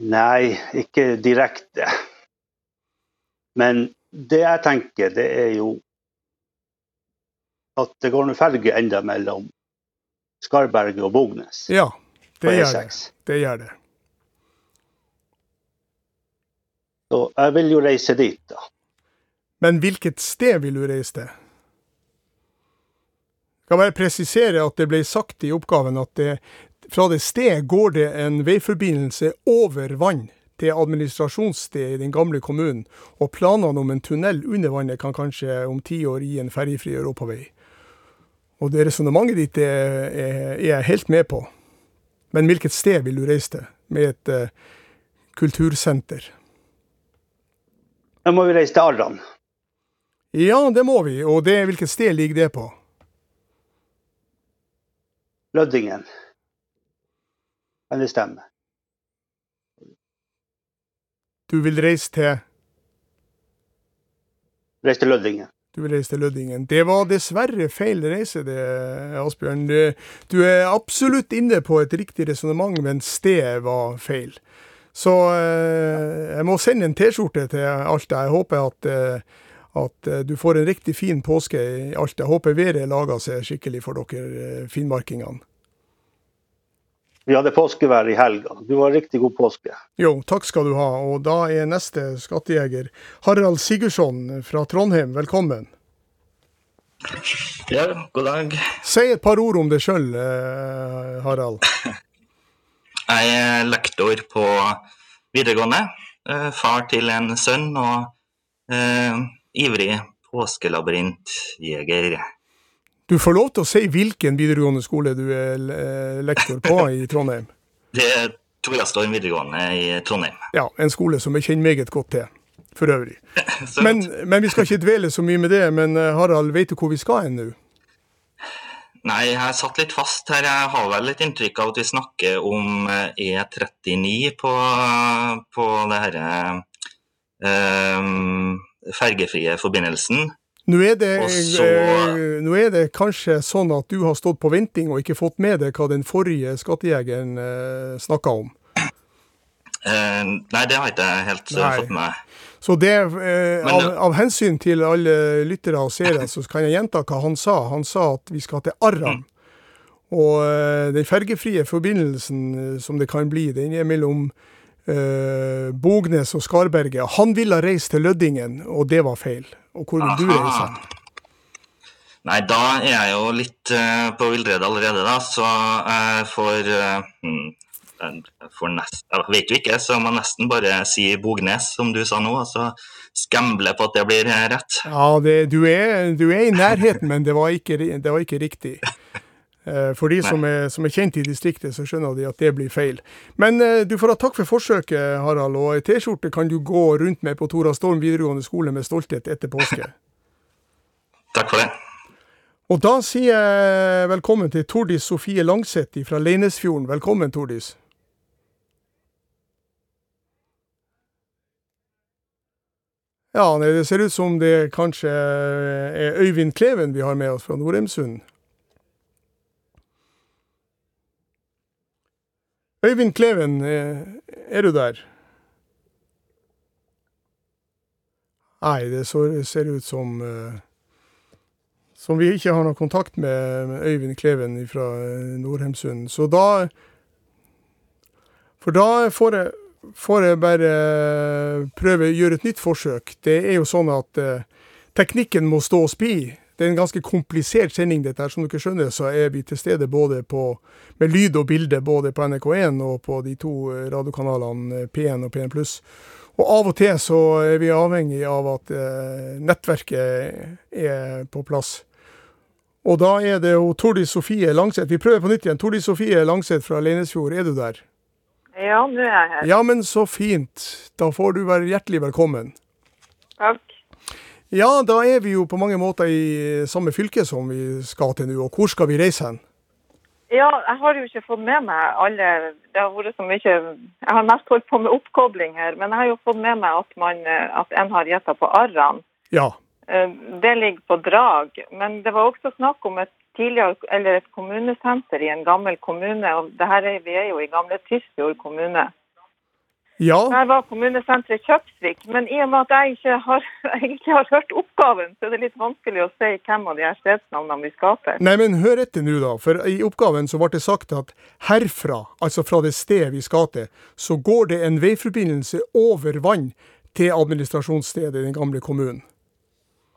Nei, ikke direkte. Men det jeg tenker, det er jo at det går en ferge enda mellom Skarberget og Bognes. Ja, det gjør det. Det gjør det. Så jeg vil jo reise dit, da. Men hvilket sted vil du reise til? Jeg kan bare presisere at det ble sagt i oppgaven at det, fra det sted går det en veiforbindelse over vann til administrasjonsstedet i den gamle kommunen, og planene om en tunnel under vannet kan kanskje om ti år gi en ferjefri europavei. Og det resonnementet ditt er, er, jeg helt med på. Men hvilket sted vil du reise til, med et uh, kultursenter? Da må vi reise til Arran. Ja, det må vi, og det, hvilket sted ligger det på? Løddingen. Kan det stemmer. Du vil reise til Reise til Løddingen. Du vil reise til Lødingen. Det var dessverre feil reise, det, Asbjørn. Du er absolutt inne på et riktig resonnement, men stedet var feil. Så eh, jeg må sende en T-skjorte til Alta. Jeg håper at, eh, at eh, du får en riktig fin påske i Alta. Jeg håper været lager seg skikkelig for dere eh, finnmarkingene. Vi hadde påskevær i helga. Du har riktig god påske. Jo, takk skal du ha. Og da er neste skattejeger Harald Sigurdsson fra Trondheim. Velkommen. Ja, god dag. Si et par ord om deg sjøl, Harald. *laughs* Jeg er lektor på videregående. eh, Far til en sønn og eh, ivrig påskelabyrintjeger. Du får lov til å si hvilken videregående skole du er eh, lektor på i Trondheim. *laughs* Det er Torastorm videregående i Trondheim. Ja, en skole som jeg kjenner meget godt til, for øvrig. *laughs* Men, men vi skal ikke dvele så mye med det. Men eh, Harald, vet du hvor vi skal hen nå? Nei, jeg har satt litt fast her. Jeg har vel et inntrykk av at vi snakker om eh, E39 på, på det herre um, fergefrie forbindelsen. Nå er, det, så- eh, nå er det kanskje sånn at du har stått på venting og ikke fått med deg hva den forrige skattejegeren eh, snakka om. Eh, nei, det har jeg ikke helt eh, Nei. fått med meg. Så det, eh, Men av, av hensyn til alle lyttere og seere, så kan jeg gjenta hva han sa. Han sa at vi skal til Arran. Og eh, den fergefrie forbindelsen eh, som det kan bli, den er mellom eh, Bognes og Skarberget. Han ville reise til Løddingen, og det var feil. Og hvor vil du reise? Nei, da er jeg jo litt uh, på villrede allerede, da, så jeg får uh, for nest, Jeg vet jo ikke, så jeg må nesten bare si Bognes, som du sa nå, og så skamble på at det blir eh, rett. Ja, det, du, er, du er i nærheten, men det var ikke, det var ikke riktig. *laughs* Eh, For de som er, som er kjent i distriktet, så skjønner de at det blir feil. Men eh, du får ha takk for forsøket, Harald. Og ei T-skjorte kan du gå rundt med på Tora Storm videregående skole med stolthet etter påske. *laughs* Takk for det. Og da sier jeg velkommen til Tordis Sofie Langseth fra Leinesfjorden. Velkommen, Tordis. Ja, nei, det ser ut som det kanskje er Øyvind Kleven vi har med oss fra Nordheimsund. Øyvind Kleven, eh, er du der? Nei, det ser ut som eh, som vi ikke har noe kontakt med, Øyvind Kleven fra Nordheimsund. Så da For da får jeg, får jeg bare prøve å gjøre et nytt forsøk. Det er jo sånn at eh, teknikken må stå og spi. Det er en ganske komplisert sending, dette her. Som dere skjønner, så er vi til stede både på, med lyd og bilde både på NRK1 og på de to radiokanalene P1 og P1. Og av og til så er vi avhengig av at eh, nettverket er på plass. Og da er det jo Tordis Sofie Langseth. Vi prøver på nytt igjen. Tordis Sofie Langseth fra Leinesfjord, er du der? Ja, nå er jeg her. Ja, men så fint. Da får du være hjertelig velkommen. Takk. Ja, da er vi jo på mange måter i samme fylke som vi skal til nå. Og hvor skal vi reise hen? Ja, jeg har jo ikke fått med meg alle Det har vært så mye Jeg har mest holdt på med oppkobling her, men jeg har jo fått med meg at, man, at en har gjetta på Arran. Ja. Det ligger på Drag. Men det var også snakk om et tidligere, eller et kommunesenter i en gammel kommune. og det her er, Vi er jo i gamle Tysfjord kommune. Ja. jeg var kommunesenteret Kjøpsvik. Men i og med at jeg ikke har, *laughs* egentlig har hørt oppgaven, så er det litt vanskelig å si hvem av de her stedsnavnene vi skaper. Nei, men hør etter nå, da. For i oppgaven så ble det sagt at herfra, altså fra det stedet vi skal til, så går det en veiforbindelse over vann til administrasjonsstedet i den gamle kommunen.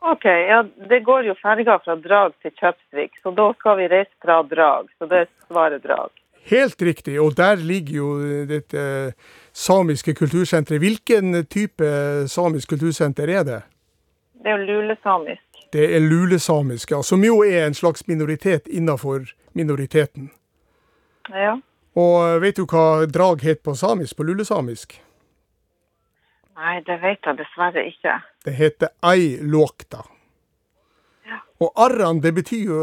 OK. Ja, det går jo ferga fra Drag til Kjøpsvik, så da skal vi reise fra Drag. Så det svarer Drag. Helt riktig, og der ligger jo dette samiske kultursenteret. Hvilken type samisk kultursenter er det? Det er lulesamisk. Det er lulesamisk, ja. Som jo er en slags minoritet innenfor minoriteten. Ja. Og vet du hva drag het på samisk, på lulesamisk? Nei, det vet jeg dessverre ikke. Det heter ei luokta. Ja. Og arran, det betyr jo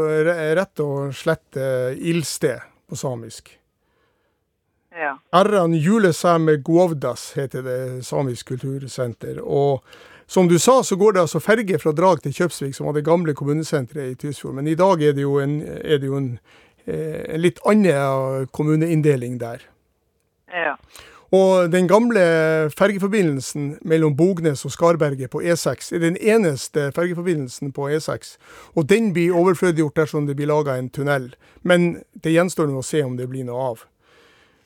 rett og slett ildsted på samisk. Ja. Erran julesame guovdas heter det samisk kultursenter. Og som du sa, så går det altså ferge fra Drag til Kjøpsvik, som var det gamle kommunesenteret i Tysfjord. Men i dag er det jo en, det jo en, en litt annen kommuneinndeling der. Ja. Og den gamle fergeforbindelsen mellom Bognes og Skarberget på E6 er den eneste fergeforbindelsen på E6. Og den blir overflødiggjort dersom det blir laga en tunnel. Men det gjenstår nå å se om det blir noe av.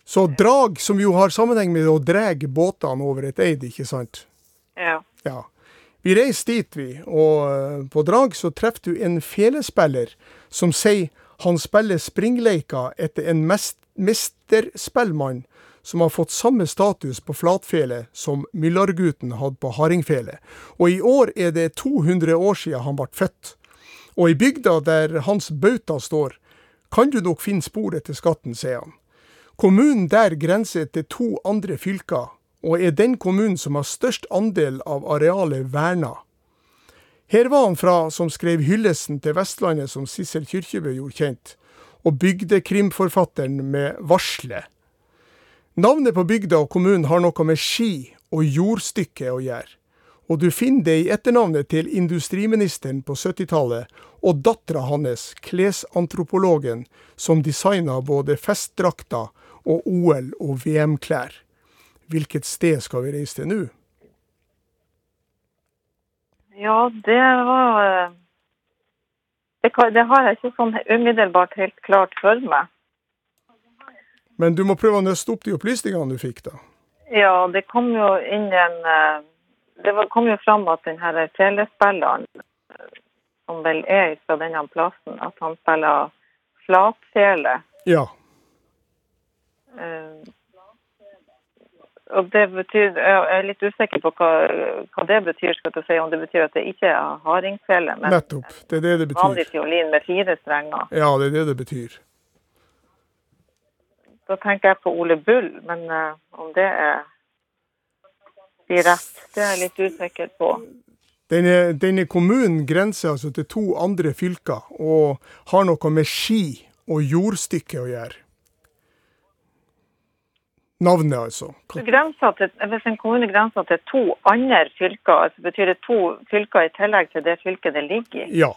Så drag, som jo har sammenheng med å dra båtene over et eid, ikke sant? Ja. Ja. Vi reiser dit, vi. Og på drag så treffer du en felespiller som sier han spiller springleika etter en mesterspellmann som har fått samme status på flatfele som Myllargutten hadde på hardingfele. Og i år er det 200 år siden han ble født. Og i bygda der hans bauta står, kan du nok finne spor etter skatten, sier han. Kommunen der grenser til to andre fylker, og er den kommunen som har størst andel av arealet verna. Her var han fra som skrev hyllesten til Vestlandet som Sissel Kyrkjebø gjorde kjent, og bygdekrimforfatteren med Varslet. Navnet på bygda og kommunen har noe med ski og jordstykke å gjøre. Og du finner det i etternavnet til industriministeren på 70-tallet og dattera hans, klesantropologen, som designa både festdrakter og OL- og VM-klær. Hvilket sted skal vi reise til nå? Ja, det var det, kan, det har jeg ikke sånn umiddelbart helt klart for meg. Men du må prøve å nøste opp de opplysningene du fikk, da. Ja, det kom jo inn en Det kom jo fram at den her telespilleren, som vel er fra denne plassen, at han spiller flatfele. Ja. Uh, og det betyr Jeg er litt usikker på hva, hva det betyr, skal du si, om det betyr at det ikke er hardingfele, men Nettopp. Det er det det betyr. vanlig fiolin med fire strenger. Ja, det er det det betyr. Da tenker jeg på Ole Bull, men uh, om det er de rett, det er jeg litt usikker på. Denne, denne kommunen grenser altså til to andre fylker, og har noe med ski og jordstykke å gjøre. Navnet, altså. Til, hvis en kommune grenser til to andre fylker, altså betyr det to fylker i tillegg til det fylket det ligger i? Ja.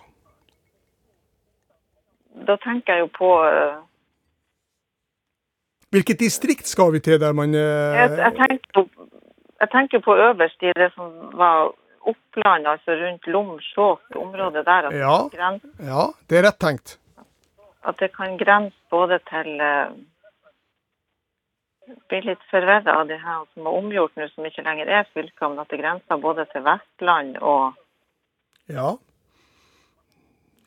Da tenker jeg jo på eh, Hvilket distrikt skal vi til der man eh, Jeg, jeg, tenker på, jeg tenker på øverst i det som var Oppland, altså rundt Lom, Skjåk, området der. Ja. det Ja, det er rett tenkt. at det kan grense både til uh, Blir litt forvirra av det her som er omgjort nå, som ikke lenger er fylker, men at det grenser både til Vestland og Ja.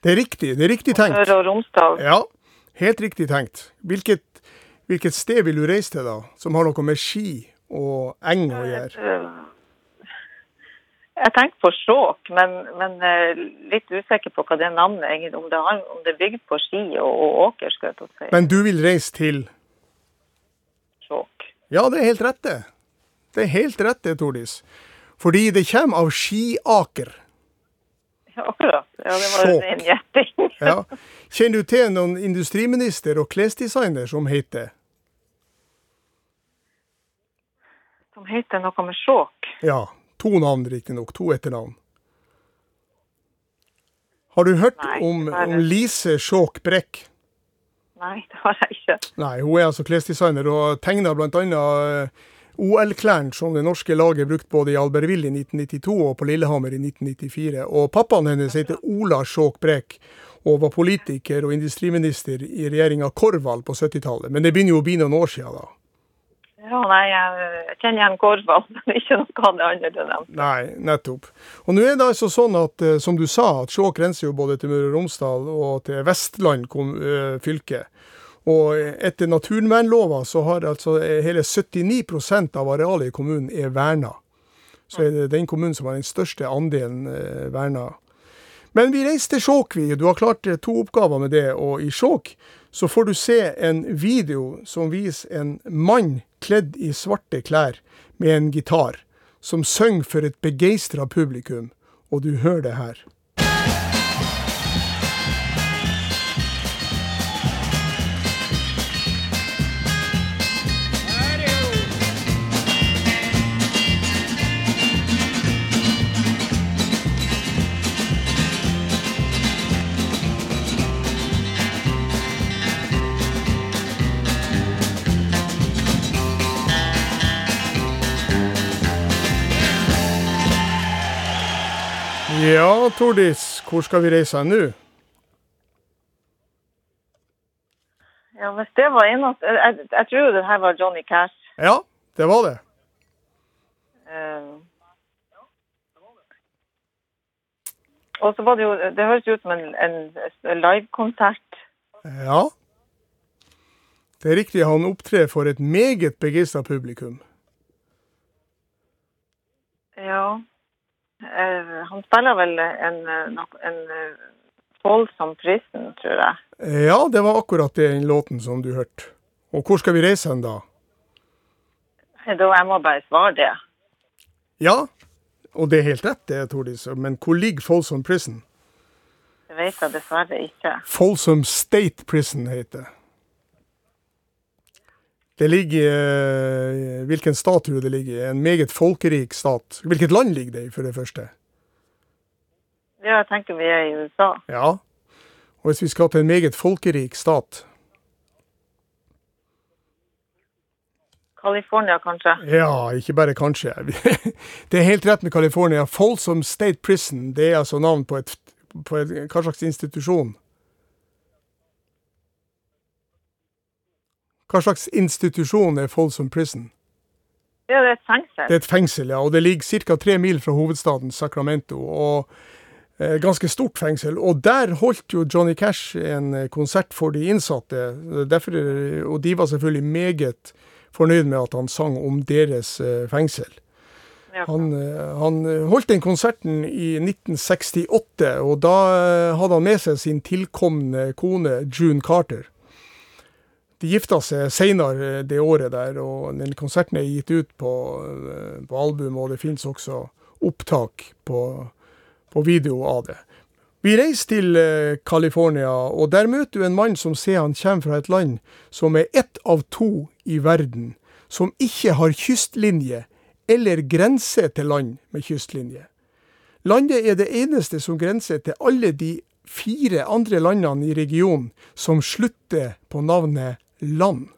Det er riktig. Det er riktig tenkt. Møre og Romsdal. Ja, helt riktig tenkt. Hvilket, hvilket sted vil du reise til, da? Som har noe med ski og eng å gjøre? Eh, Jeg tenker på Skjåk, men, men eh, litt usikker på hva det navnet egentlig Om det, har, om det er bygd på ski og, og åker, skal jeg si. Men du vil reise til. Ja, det er helt rett, det. Det er helt rett, det, Tordis. Fordi det kommer av Skiaker. Ja, akkurat. Ja, det var en gjetting. *laughs* Ja. Kjenner du til noen industriminister og klesdesigner som heter Som heter noe med Skjåk. Ja, to navn riktignok. To etternavn. Har du hørt Nei, om, om Lise Skjåk Brekk? Nei, det har jeg ikke. Nei, hun er altså klesdesigner og tegner bl.a. OL-klærne som det norske laget brukte både i Albertville i 1992 og på Lillehammer i 1994. Og pappaen hennes heter Ola Skjåk Brek og var politiker og industriminister i regjeringa Korvald på 70-tallet. Men det begynner jo å bli noen år siden da. Ja, nei, jeg kjenner igjen Korvald, *laughs* men ikke noe av det andre du nevnte. Nei, nettopp. Og nå er det altså sånn at, eh, som du sa, at Skjåk grenser jo både til Møre og Romsdal og til Vestland eh, fylke. Og etter naturvernlova så har altså eh, hele 79% av arealet i kommunen er verna. Så er det den kommunen som har den største andelen verna. Men vi reiser til Skjåk, vi. Du har klart to oppgaver med det. Og i Skjåk så får du se en video som viser en mann kledd i svarte klær med en gitar, som synger for et begeistra publikum. Og du hører det her. Ja, Tordis, hvor skal vi reise nå? Ja, hvis det var eneste Jeg, jeg, jeg tror jo det her var Johnny Cash. Ja, det var det. Uh, og så var det jo Det høres ut som en, en livekonsert. Ja. Det er riktig, han opptrer for et meget begeistra publikum. Ja. Eh, han spiller vel en, eh, en eh, voldsom prisen, tror jeg. Ja, det var akkurat den låten som du hørte. Og hvor skal vi reise hen da? Da jeg må bare svare det. Ja, og det er helt rett det, Tordis, men hvor ligger Folsom Prison? Det vet jeg dessverre ikke. Folsom State Prison heter det. Det ligger i Hvilken stat tror du det ligger i? En meget folkerik stat. Hvilket land ligger det i, for det første? Ja, jeg tenker vi er i USA. Ja. Og hvis vi skal til en meget folkerik stat California, kanskje. Ja, ikke bare kanskje. *laughs* Det er helt rett med California. Folsom State Prison, det er altså navn på, et, på et, hva slags institusjon? Hva slags institusjon er Folsom Prison? Ja, det er et fengsel. Det er et fengsel, ja. Og det ligger ca. tre mil fra hovedstaden Sacramento. og eh, Ganske stort fengsel. Og der holdt jo Johnny Cash en eh, konsert for de innsatte. Derfor, eh, og de var selvfølgelig meget fornøyd med at han sang om deres eh, fengsel. Han, han holdt den konserten i 1968, og da hadde han med seg sin tilkomne kone June Carter. De gifta seg seinere det året der, og den konserten er gitt ut på, eh, på album, og det fins også opptak på, på video av det. Vi reiser til eh, California, og der møter du en mann som ser han kommer fra et land som er ett av to i verden som ikke har kystlinje eller grense til land med kystlinje. Landet er det eneste som grenser til alle de fire andre landene i regionen som slutter på navnet land.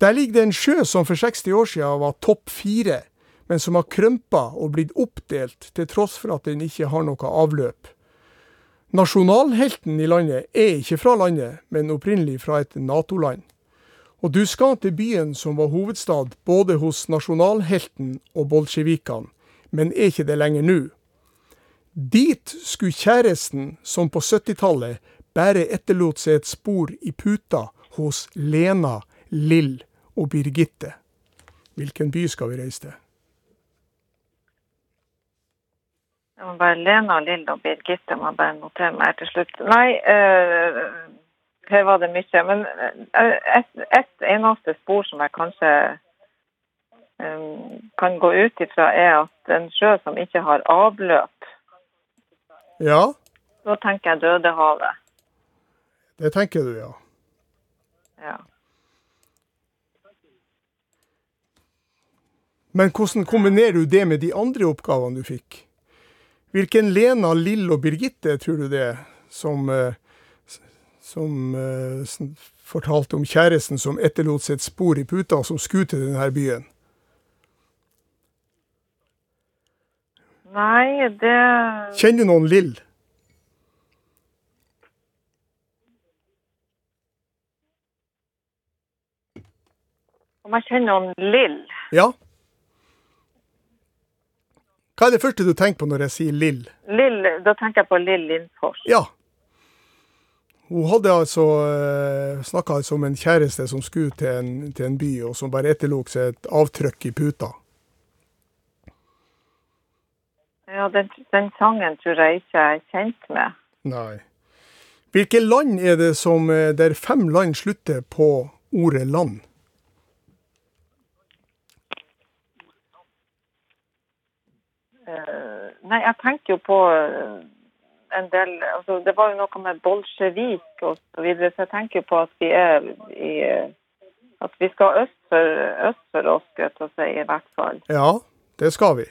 Der ligger det en sjø som for 60 år siden var topp fire, men som har krømpa og blitt oppdelt til tross for at den ikke har noe avløp. Nasjonalhelten i landet er ikke fra landet, men opprinnelig fra et Nato-land. Og du skal til byen som var hovedstad både hos nasjonalhelten og bolsjevikene, men er ikke det lenger nå. Dit skulle kjæresten, som på 70-tallet bare etterlot seg et spor i puta hos Lena, Lill og Birgitte. Hvilken by skal vi reise til? Det må bare Lena, Lill og Birgitte må bare notere meg til slutt. Nei, øh, her var det mye. Men eh, et, et eneste spor som jeg kanskje øh, kan gå ut ifra, er at en sjø som ikke har avløp, Ja, da tenker jeg Dødehavet. det tenker du, ja. Ja. Men hvordan kombinerer du det med de andre oppgavene du fikk? Hvilken Lena, Lill og Birgitte tror du det er som, som, som eh, fortalte om kjæresten som etterlot seg et spor i puta, som skulle til denne byen? Nei, det Kjenner du noen Lill? Om jeg kjenner han Lill Ja? Hva er det første du tenker på når jeg sier Lill? Lill, Da tenker jeg på Lill Lindfors. Ja. Hun hadde altså uh, snakka altså om en kjæreste som skulle til en, til en by, og som bare etterlot seg et avtrykk i puta. Ja, den, den sangen tror jeg ikke jeg er kjent med. Nei. Hvilke land er det som eh, der fem land slutter på ordet land? Eh, nei, jeg tenker jo på eh, en del altså Det var jo noe med bolsjevik og så videre, så jeg tenker jo på at vi er i eh, At vi skal øst for, øst for oss, skal jeg si, i hvert fall. Ja, det skal vi.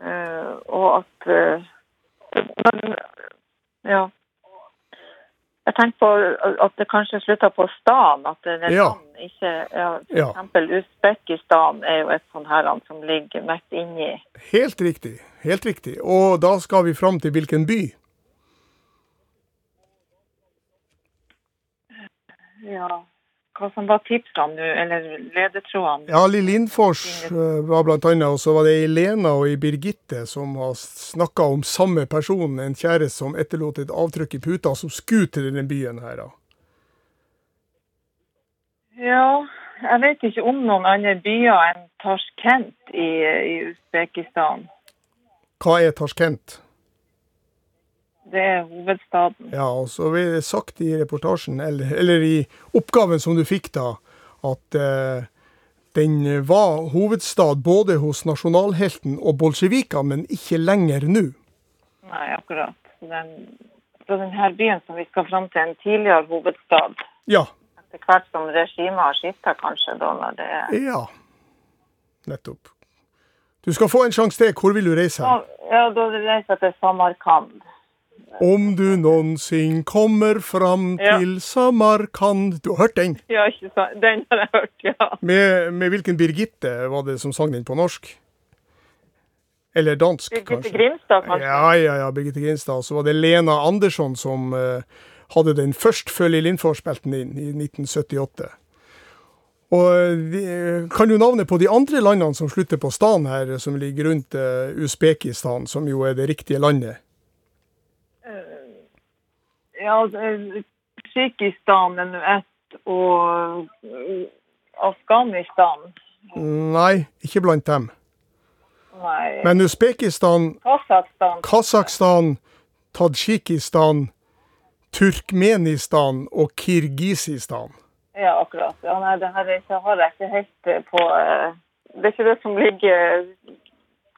Uh, og at uh, Men ja. Jeg tenker på at det kanskje slutter på stan. At det er Ja. sånn ikke ja, For Ja. Usbekistan er jo et sånt her som ligger midt inni. Helt riktig. Helt riktig. Og da skal vi fram til hvilken by? Ja. Hva som var tipsene nå, eller ledetrådene? Ja, Lill Lindfors eh, var blant annet, og så var det ei Lena og ei Birgitte som har snakka om samme person, en kjæreste som etterlot et avtrykk i puta, som skulle til denne byen her, da. Ja, jeg vet ikke om noen andre byer enn Tashkent i, i Usbekistan. Hva er Tashkent? Det er hovedstaden. Ja, og så ble det sagt i reportasjen, eller, eller i oppgaven som du fikk da, at eh, den var hovedstad både hos nasjonalhelten og bolsjevika, men ikke lenger nå. Nei, akkurat. Den, fra denne byen som vi skal fram til, en tidligere hovedstad. Ja, Etter hvert som regimet har skifta, kanskje, da når det er ja, nettopp. Du skal få en sjanse til. Hvor vil du reise Ja, Ja, da reiser jeg til Samarkand. Om du noensinne kommer fram Ja. til Samarkand Du har hørt den? Ja, ikke sant. Den har jeg hørt, ja. Med, med hvilken Birgitte var det som sang den på norsk? Eller dansk, Birgitte kanskje? Grimstad, kanskje? Ja, ja, ja, Birgitte Grimstad. Så var det Lena Andersson som uh, hadde den først før Lill Lindfors spilte den inn, i 1978. Og Kan du navnet på de andre landene som slutter på stan her, som ligger rundt eh, Usbekistan, som jo er det riktige landet? Ja, Tsjekistan er nå ett, og uh, Afghanistan Nei, ikke blant dem. Nei. Men Usbekistan, Kasakhstan. Kasakhstan, Tadsjikistan, Turkmenistan og Kirgisistan. Ja, akkurat. Ja, nei, det her er ikke, har jeg ikke helt eh, på eh, Det er ikke det som ligger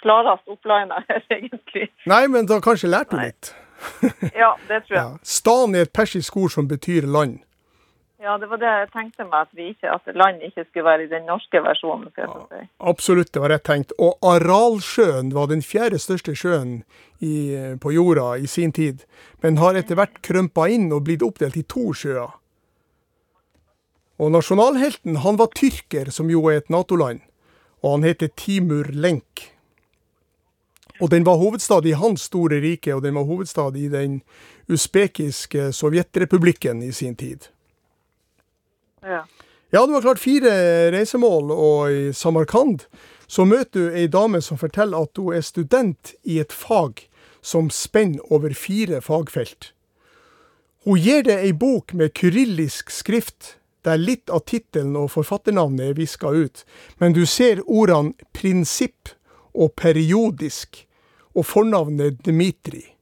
klarest opplina her, *laughs* egentlig. Nei, men da kanskje lærte du litt. *laughs* Ja, det tror jeg. Ja. Stan er et persisk ord som betyr land. Ja, det var det jeg tenkte meg, at, vi ikke, at land ikke skulle være i den norske versjonen. skal jeg si. Absolutt, det var rett tenkt. Og Aralsjøen var den fjerde største sjøen i, på jorda i sin tid, men har etter hvert krømpa inn og blitt oppdelt i to sjøer. Og nasjonalhelten han var tyrker, som jo er et Nato-land, og han heter Timur Lenk. Og den var hovedstad i hans store rike, og den var hovedstad i den usbekiske sovjetrepublikken i sin tid. Ja. Ja, du har klart fire reisemål, og i Samarkand så møter du ei dame som forteller at hun er student i et fag som spenner over fire fagfelt. Hun gir deg ei bok med kyrillisk skrift, der litt av tittelen og forfatternavnet er viska ut, men du ser ordene prinsipp og periodisk, og fornavnet Dmitrij.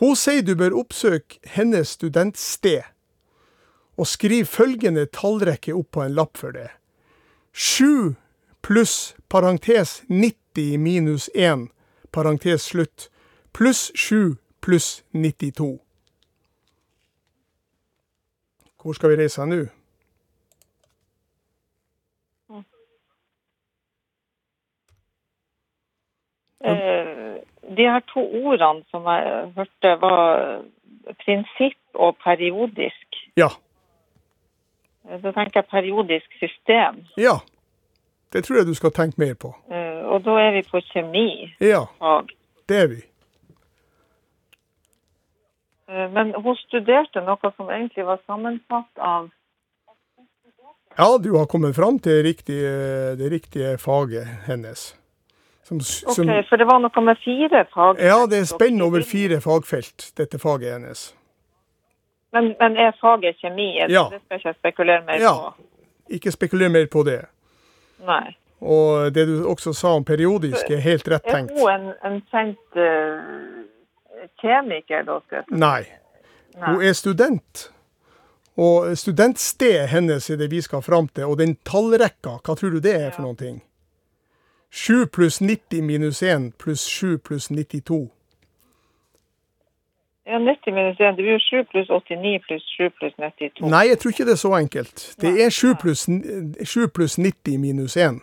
Hun sier du bør oppsøke hennes studentsted og skriv følgende tallrekke opp på en lapp for det. 7 pluss parentes 90 minus 1, parentes slutt, pluss 7 pluss 92. Hvor skal vi reise nå? Eh, de her to ordene som jeg hørte, var prinsipp og periodisk. Ja. Eh, Så tenker jeg periodisk system. Ja. Det tror jeg du skal tenke mer på. Eh, Og da er vi på kjemi. Ja, fag. det er vi. Eh, Men hun studerte noe som egentlig var sammensatt av Ja, du har kommet fram til riktig, det riktige faget hennes. Som, Ok, for det var noe med fire fagfelt? ja, det er spenn over fire fagfelt, dette faget hennes. Men, men er faget kjemi? Er det- Ja. Det skal ikke jeg spekulere mer Ja. på. Ikke spekuler mer på det. Nei. Og det du også sa om periodisk, er helt rett tenkt. Er hun en, en kjent uh, kjemiker, da? skal jeg si? Nei. Hun er student. Og studentstedet hennes er det vi skal fram til. Og den tallrekka, hva tror du det er for noen ting? 7 pluss 90 minus 1 pluss 7 pluss 92. Ja, 90 minus 1, det blir jo 7 pluss 89 pluss 7 pluss 92. Nei, jeg tror ikke det er så enkelt. Det er 7 pluss, 7 pluss 90 minus 1.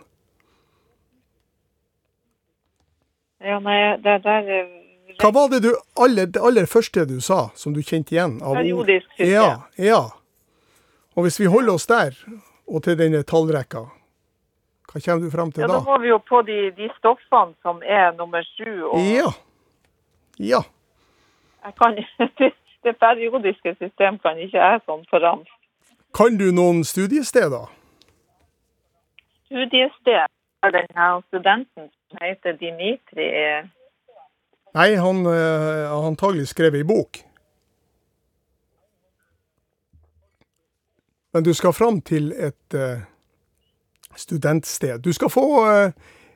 Ja, nei, det der eh, Hva var det du aller, det aller første du sa, som du kjente igjen? av? Periodisk system. Ja, ja. Og hvis vi holder oss der, og til denne tallrekka, hva kommer du fram til Ja, da da? må vi jo på de, de stoffene som er nummer sju. Og Ja. Ja. kan, *laughs* det, periodiske system kan ikke jeg sånn på rams. Kan du noen studiesteder? Studiested er den her studenten som heter Dimitri. Nei, han eh, har antagelig skrevet ei bok. Men du skal fram til et eh, studentsted. Du skal få eh,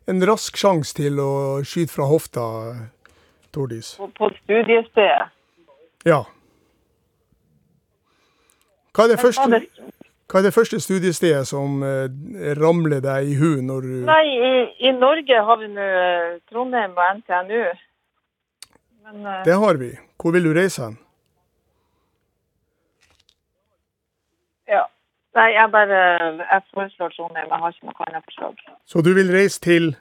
en rask sjanse til å skyte fra hofta, Tordis. På, på studiestedet. Ja. Hva er det første, hva er det første studiestedet som eh, ramler deg i hu når du Nei, i, i Norge har vi nå eh, Trondheim og NTNU. Men Det har vi. Hvor vil du reise hen? ja. Nei, jeg bare Jeg foreslår Trondheim. Jeg har ikke noe annet forslag. Så du vil reise til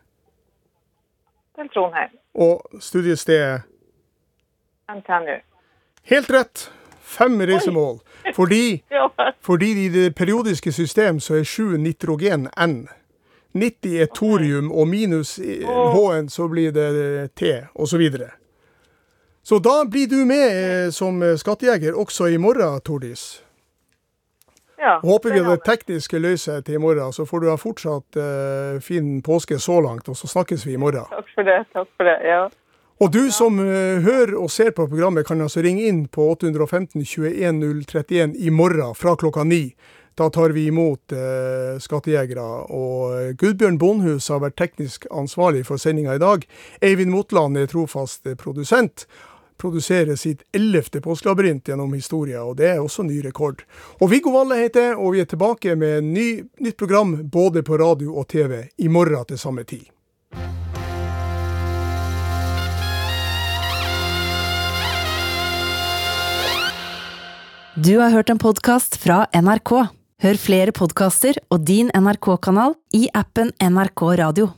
Til Trondheim. og studiestedet NTNU. Helt rett. Fem reisemål. Fordi, *laughs* fordi i det periodiske system så er 7 nitrogen N. 90 er thorium, og minus H-en så blir det T, osv. Så, så da blir du med eh, som eh, skattejeger også i morgen, Tordis. Ja, Håper vi det det tekniske løser til i morgen, så får du ha fortsatt eh, fin påske så langt, og så snakkes vi i morgen. Takk for det. Takk for det. Ja. Og du som eh, hører og ser på programmet, kan altså ringe inn på 815 21 031 i morgen fra klokka ni. Da tar vi imot eh, skattejegere. Og eh, Gudbjørn Bonhus har vært teknisk ansvarlig for sendinga i dag. Eivind Motland er trofast eh, produsent produserer sitt ellevte påskelabyrint gjennom historien, og det er også ny rekord. Og Viggo Valle heter jeg, og vi er tilbake med ny, nytt program både på radio og TV i morgen til samme tid. Du har hørt en podkast fra NRK. Hør flere podkaster og din NRK-kanal i appen NRK Radio.